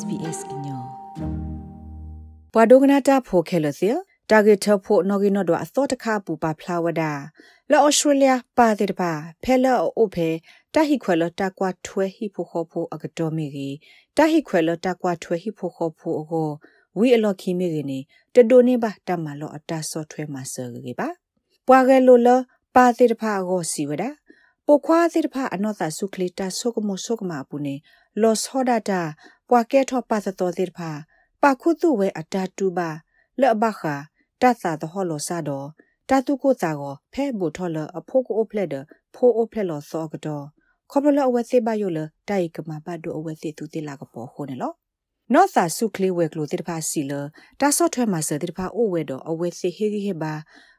SBS inyo ပဝဒဂနာတာဖိုခဲလစီတာဂက်ထဖို့နော်ဂီနော်ဒွာအသောတခပူပါဖလာဝဒါလောဩစတြေးလျပါတဲ့တပါဖဲလောအိုဖဲတဟိခွဲလတကွာထွဲဟိဖို့ခေါ်ဖို့အကတော်မီကြီးတဟိခွဲလတကွာထွဲဟိဖို့ခေါ်ဖို့အကိုဝီအလော်ခီမီကြီးနေတဒိုနေပါတမလောအတာဆော့ထွဲမှာဆာကြီးပါပွားကဲလိုလပါတဲ့တပါကိုစီဝဒါပိုခွာတဲ့တပါအနောတာဆုခလီတာဆုကမဆုကမပူနေလော့ဟောဒတာ ပွာကဲထောပါသတော်တဲ့တပါပါခုတုဝဲအတာတူပါလော့ဘခာတတ်သာတော့လောစာတော့တတုကိုစာကိုဖဲဘူထော်လအဖိုးကိုဖလက်ဒဖိုးအိုဖလက်လောစောကတော့ခေါပလအဝဲစေပါယိုလတိုက်ကမှာပတ်ဒိုအဝဲစေသူတိလာကပေါ်ခုန်နော်နော့သာစုကလေးဝဲကလိုတိတဖာစီလတာဆော့ထွဲမှာစတိတဖာအိုဝဲတော့အဝဲစေဟေဟေဘာ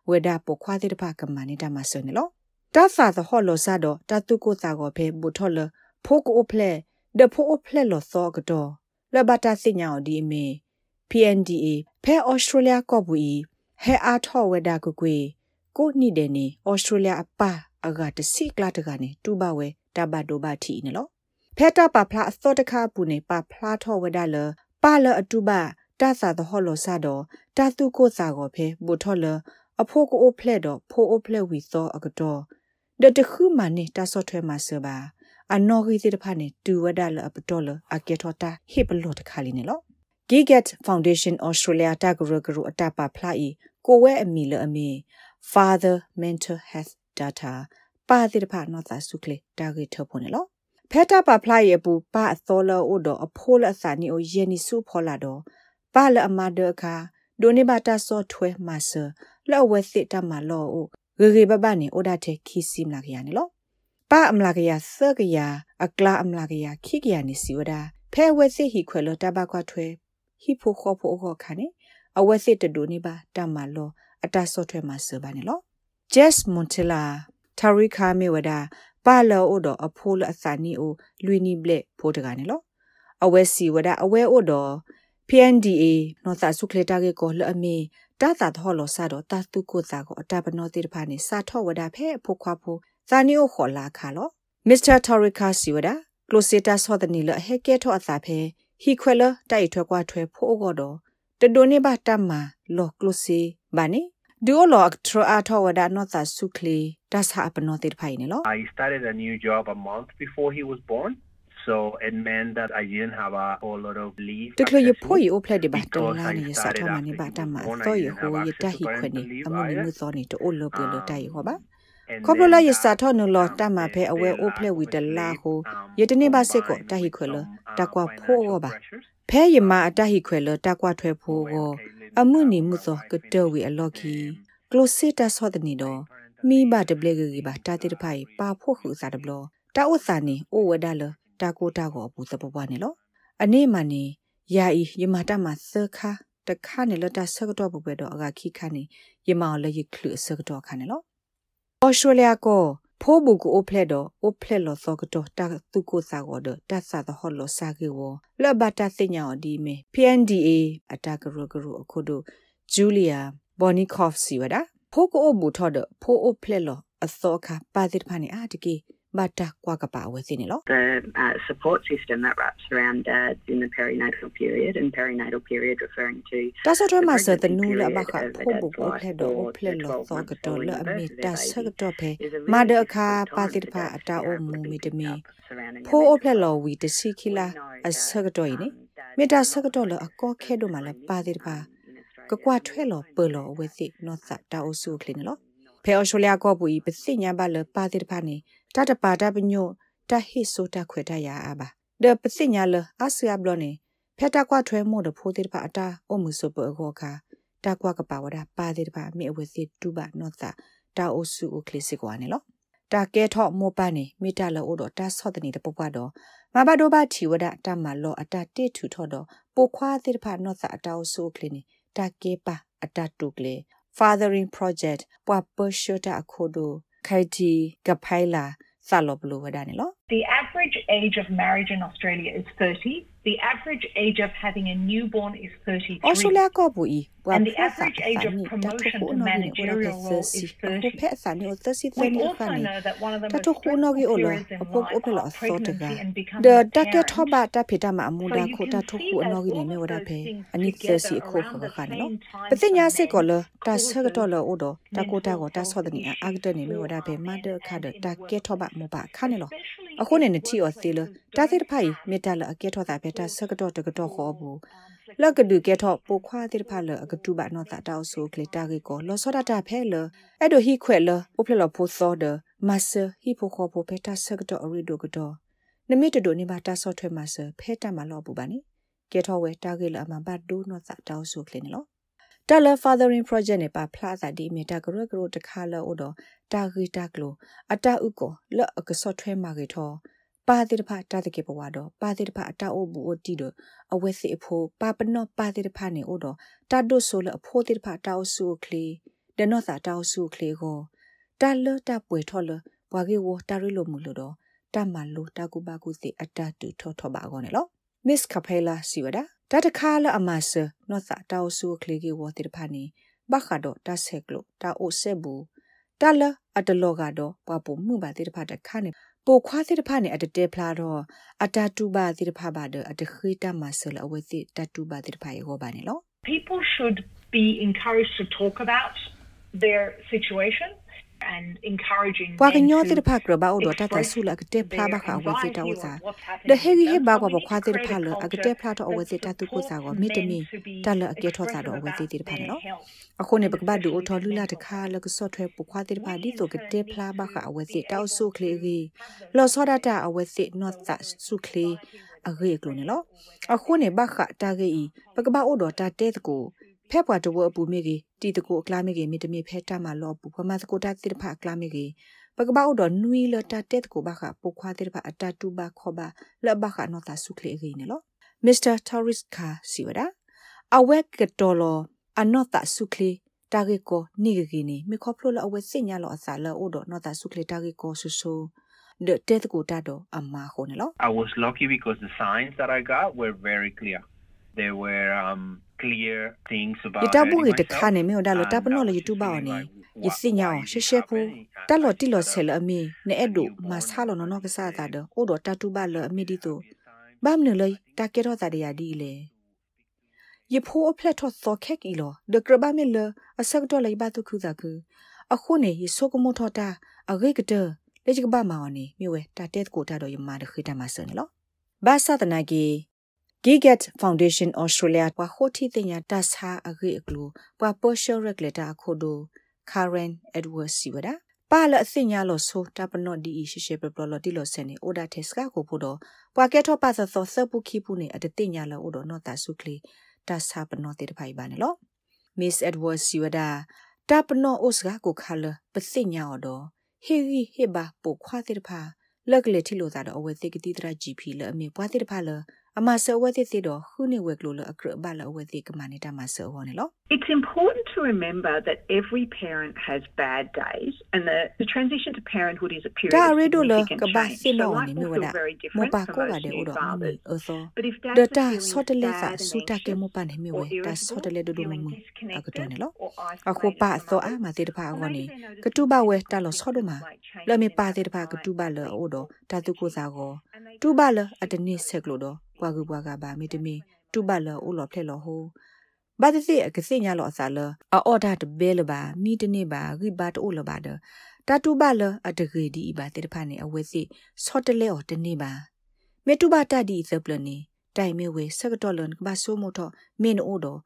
ဝဲဒါပခွာတိတဖာကမနီတာမှာစနေလောတာဖာသဟောလောစာတော့တတုကိုစာကိုဖဲဘူထော်လဖိုးကိုဖလက်ဒဖိုးအိုဖလက် လောစောကတော့လဘတာစညာဒီမီ PNDA ဖဲဩစတြေးလျကော့ဘူီဟဲအားထောဝဲဒါကွကွေကိုနိတဲ့နေဩစတြေးလျအပါအကတစီကလာတကနေတူပါဝဲတဘဒိုဘာတီနော်ဖဲတာပါဖလာအစောတခါပူနေပါဖလာထောဝဲဒါလပါလအတူပါတဆာသဟောလောဆာတော့တတုကိုစာကိုဖဲဘူထောလအဖိုးကိုအိုဖလက်တော့ဖိုးအိုဖလက်ဝီသောအကတော့ဒတခုမနေတဆော့ထွဲမှာစပါ အနော်ဂီစီတဖာနေတူဝဒါလအပတော်လအကေထောတာဟိပလောတခါလီနေလော Gigat Foundation Australia တဂရဂရအတပါဖလာဤကိုဝဲအမီလအမီ Father Mental Health Data ပါတိတဖာနောသာစုကလေတာဂေထဖို့နော်ဖက်တာပါဖလာရဲ့ပူပါအသောလောအိုတော့အဖိုးလအစာနီအိုယေနီစုဖောလာတော့ပါလအမဒခါဒိုနေဘတာဆော့ထွဲမဆာလောဝဲစစ်တမလောအိုဂေဂေဘဘနေအိုဒါတဲ့ခီစီမလာကရနေလော ပါအမလာကရဆကရအကလာအမလာကရခိကရနေစီဝဒါဖဲဝဲစစ်ဟီခွဲလောတဘခွာထွဲဟိဖိုခေါဖိုခေါခါနေအဝဲစစ်တဒိုနေပါတမလောအတဆော့ထွဲမှာစပါနေလော Jess Montella Tarika Mewada ပါလောအိုတော့အဖိုးလအစာနီအိုလွီနီဘလက်ဖိုးတကနေလောအဝဲစီဝဒအဝဲအိုတော့ PNDA နော်သာစုခလက်တာကေကိုလအမီတာတာထောလောစာတော့တာတုကိုစာကိုအတပနောတိတဖာနေစာထောဝဒဖဲဖိုခွာဖို ဇာနီအိုခေါ်လာခါလော Mr. Tarika Siwada Closeta ဆောဒနီလဟဲကဲထောအစာဖဲဟီခွဲလတိုက်ထွက်ကွာထွဲဖိုးကတော့တဒိုနေပါတမ္မာလောကလုစီဘာနေဒူလောကထရအထောဝဒနောသဆုခလီဒါစာပနောတေဖိုင်နေလော I started a new job a month before he was born so it meant that I didn't have a whole lot of leave တကလရဖိုးရဖလက်ဒီဘာတလာနေစထောမနေပါတမ္မာသောရဟိုရတဟိခွနေအမနီမှုသောနေတိုလောပလတိုင်ဟောပါ ခေါပလလာယစာထောနလောတမဖဲအဝဲအိုဖလက်ဝီတလာကိုယတနေပါစစ်ကိုတဟိခွလတကွာဖိုးဟောပါဖဲယမအတဟိခွဲလတကွာထွဲဖိုးကိုအမှုနီမှုသောကတောဝီအလော်ခီကလိုစစ်တဆော့တနီတော့မိဘတပလေကြီးပါတာတိတဖိုင်ပါဖို့ခုစားတဘလတာဥစာနေအိုဝဒလတာကိုတာကိုအပူသပပွားနေလောအနေမနေယာဤယမတာမသခါတခါနေလတာဆကတော့ဘပဲတော့အကခိခါနေယမလယခလူဆကတော့ခါနေလော ဩစတြေးလျကိုဖိုးဘူကိုအိုဖလက်တော့အိုဖလက်လောသောကတော့တာသူကိုစာကောတော့တတ်စာတော့ဟောလောစာကေဝလဘတာစညာဒီမေ PNDA အတာကရကရအခုတို့ဂျူလီယာဘော်နီကော့ဖ်စီဝဒါဖိုးကိုအိုဘူထော်တော့ဖိုးအိုဖလက်လောအစောခပါတိဖာနေအာတကေ ဘာတာကွာကပါဝဲစင်းလော The uh, support system that wraps around dads in the perinatal period and perinatal period referring to တာဆတ်ရမဆတနူလဘခဖိုဘူကိုဖလက်တော့ဖလက်လောသောကတော့လအမီတာဆတ်တော့ဖဲမာဒအခါပါတိဖာအတာအိုမူမီတမီဖိုးအိုဖလက်လောဝီတစီခီလာအဆတ်တော့နေမေတာဆတ်တော့လအကောခဲတော့မလာပါတိဖာကကွာထွဲလောပလောဝဲစီနော့သတာအိုဆုခလင်းလောဖဲအော်ရှိုလျာကောပူဤပစိညာဘလပါတိဖာနေ တတပါတပညိုတဟိဆိုတခွေတရအပါဒပစိညာလအဆယာဘလနေဖက်တကွာထွဲမို့တဖိုးတိဖာအတာအမှုဆိုပေခောခါတကွာကပါဝဒပါတိဖာမိအဝစီတူဘနောသတာအိုဆုအိုကလစ်စစ်ကွာနေလောတာကဲထော့မောပနေမိတလောအိုတော့တာဆော့တနေတဲ့ပပတော့မဘဒိုဘချီဝဒတမလောအတာတိထူထော့တော့ပိုခွာတိဖာနောသအတာအိုဆုကလင်းတာကေပါအတာတုကလေ fathering project ပွာပရှတာအခုဒို ခိုင်တီကဖိုင်လာဆာလောဘလိုဝဒနေလော The average age of marriage in Australia is 30. The average age of having a newborn is 33. And the average age of promotion to managerial role is 30. We also know that one of the most stressful periods in life pregnancy and becoming a parent. If you can see that all of those things together around the same time for men, children menstrual အိုဒတာ mental ကိုတာကိုတာ health ဆောဒနီအာဂတနေမေဝဒဖေ issues မ for ဒ men ခဒ and တာ in ကဲထောဘမပါခနေလော especially အခုနေ in နတီအော်သီလ workplaces တာသစ် don't ဖိုင် have မေတ္တာလအကဲထောတာဖေတာဆကတော်တကတော်ခေါ်ဘူး um, လကဒုကဲထောပိုခွာတိဖာလအကတူဘနောတာတောက်ဆိုကလတာကေကိုလောစောဒတာဖဲလအဲ့ဒိုဟီခွဲလပိုဖလလဖိုသောဒမဆဟီဖိုခေါ်ပိုဖေတာဆကတော်အရီဒိုကတော့နမိတဒိုနေပါတာဆော့ထွဲမဆဖဲတာမလောပူပါနေကဲထောဝဲတာကေလအမဘတ်ဒိုနောတာတောက်ဆိုကလနေလော တလ fathering project နဲ့ပါဖလာသာဒီမီတာဂရဂရတခါလောတော့တာဂီတာကလိုအတာဥကိုလော့အကဆော့ထွဲမှာကေထောပါတိတဖတာတကေပဝါတော့ပါတိတဖအတာအိုဘူးအိုတီတော့အဝဲစီအဖိုးပါပနော့ပါတိတဖနေအိုတော့တာဒိုဆိုလအဖိုးတိတဖတာအိုဆူကလီဒနောသာတာအိုဆူကလီကိုတာလတာပွေထော်လဘွာကေဝတာရီလိုမူလို့တော့တမလိုတာကူပါကူစီအတာတူထော်ထော်ပါကောနေလော Miss Capella စီဝ ဒတာတခါလအမဆနောသာတာအိုဆူကလီကေဝတိတဖနေဘခါတော့တာဆက်ကလို့တာအိုဆက်ဘူးတာလအတလောကတော့ပွားပုံမှုပါတိတဖတခါနေပိုခွားတိတဖနဲ့အတတဲဖလာတော့အတတူပါတိတဖပါတော့အတခိတမဆလအဝဲတိတတူပါတိတဖရေဟောပါနေလို့ people should be encouraged to talk about their situation and encouraging ပွားက men ညော to တိတဖကရဘာအိုတော့တတ express ဆူလကတဲဖလာ their ဘခအဝဲတိတော anxiety စာ or what's happening ဒဟေဂီဟေ to them. ဘာ So ကွာ we ဘ need ခွာ to တိတ create ဖ a လအက culture တဲဖလာတော့အဝဲတိတ that တူကိုစာ supports ကောမိတမီ men to be တလအကဲထောစာတော့အဝဲတိ expressive တိတဖ about နော် their health. အခုနေပကဘဒူအထော်လူလာတခါလကစော့ထွဲပခွာတိတဖဒီဆိုကတဲဖလာဘခအဝဲတိတောက်ဆုခလီဂီလောစောဒတာအဝဲတိနော့သဆုခလီအဂေကလုံးနော်အခုနေဘခတာဂေပကဘအိုတော့တာတဲတကို ဖဲပွားတဝအပူမိကြီးတီတကိုအကလာမိကြီးမိတမီဖဲတာမလောပူဖမစကိုတာတိတဖအကလာမိကြီးပကပောက်တော့နွီလတာတက်ကိုဘာခပုခွာတဲ့ဘာအတတူဘာခောဘာလဘခနောတာဆုခလေရင်းနော်မစ္စတာတော်ရစ်ခါစီဝဒအဝက်ကတော်လောအနောတာဆုခလေတာဂေကိုနိဂဂီနီမခောဖလိုလအဝက်စညာလောအစာလောအိုတော့နောတာဆုခလေတာဂေကိုဆူဆူတဲ့တက်ကိုတာတော့အမခုန်နော် I was lucky because the signs that I got were very clear. There were um, clear things about ယတဘူ hurting ရတ myself, ခါနေမြေဒါလော and တပနော I လ was ယ just တူဘာ feeling နေ like, ယ "Wha- စညာ why is ရှေ this ရှေဖူ happening?" And တလော I တိလော said, ဆဲလအမီနေအဒုမဆာလောနောကစားတာတော့အိုတော့တတူဘာလအမီဒီတိုဘာမနလေတကေတော့တာရဒီလေယဖိုးအဖလက်တော့သောခက်ကီလောဒကရဘာမီလအစကတော့လိုက်ပါတုခုသာကူအခုနေယဆုကမထောတာအဂိကတလေချကဘာမောင်နေမြဝဲတာတက်ကိုတာတော့ယမတခိတမဆန်လောဘာသာတနာကီ Gigat Foundation Australia ပွာဟိုတီတင်ညာတဆာအဂိအကလူပွာပေါ်ရှယ်ရက်လက်တာခိုဒို Karen Edwards စီဝဒပါလအစညာလို့ဆိုတာပနော့ဒီရှိရှိပပလော်တီလို့ဆန်နေ order test ကကိုဖို့တော့ပွာကက်တော့ပါသသောစပုခိပုနေအတတင်ညာလို့ order နော်တာစုကလီတဆာပနော့တေတဖိုင်ပါနေလို့ Miss Edwards စီဝဒတပနော့အိုစကကိုခါလပစညာတော့ဟေဟီဟေဘာပိုခွာတေတဖာလက်ကလေးထီလို့သာတော့အဝဲသိကတိတရာ GP လအမေပွားတေတဖာလ အမဆောဝဲတိတိတော့ခုနေဝဲကလို့လအကရဘလအဝဲတိကမနေတာမဆောဟောနေလို့ It's important to remember that every parent has bad days and the, the transition to parenthood is a period ဒါ of ရီဒိုလ significant ကဘာ change. စင် So နော် life နေ will မြဝ feel ဒ very မ different ပါ for ကိုပါ most တဲ့ new ဥတော်မမီ fathers. အသော But if ဒ dads တာ are ဆော့တ feeling လဲစာ sad and စူတကေမ anxious ပန်ဟမီဝဲ or ဒါဆော့တ irritable, လဲဒူဒူမ feeling မအကတော် disconnected နေလို့ or အခု isolated ပါ from သောအ others, မတေတဖာ or ကောနေ maybe they notice ကတူပါဝဲ that တာလောဆော့ဒမ like changes လမေ in ပါ their တေတဖာက appetite တူပါ or လော sleep. အိုတော့တာတုကိုစာကော And they တူပါလအတနိဆက်ကလို့တော့ ဘွာကူဘွာကပါမေတမီတူပါလောအိုလောဖလက်လောဟိုဘာတစီအကစိညာလောအစာလအော်ဒါတဘဲလပါမိတနေပါဂိဘတ်အိုလပါဒတာတူပါလအတဂေဒီပါတေတဖာနေအဝဲစီဆော့တလဲအော်တနေပါမေတူပါတဒီသပလနေတိုင်မေဝဲစကတော်လွန်ကဘာဆိုမို့တော့မင်းအိုတော့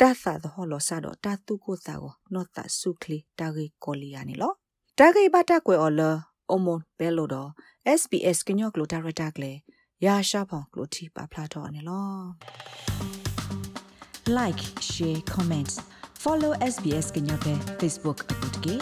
တသသဟောလောဆာတော့တာတုကိုစာကိုနော့တဆုခလီတာဂေကိုလီယာနေလောတာဂေဘတာကွယ်အော်လအမွန်ဘဲလို့တော့ SBS ကညော့ကလိုဒါရတာကလေ ရာရှာဖောင်ကလိုတီပါဖလာတော့နေလော like share comments follow SBS Kenyape Facebook akutke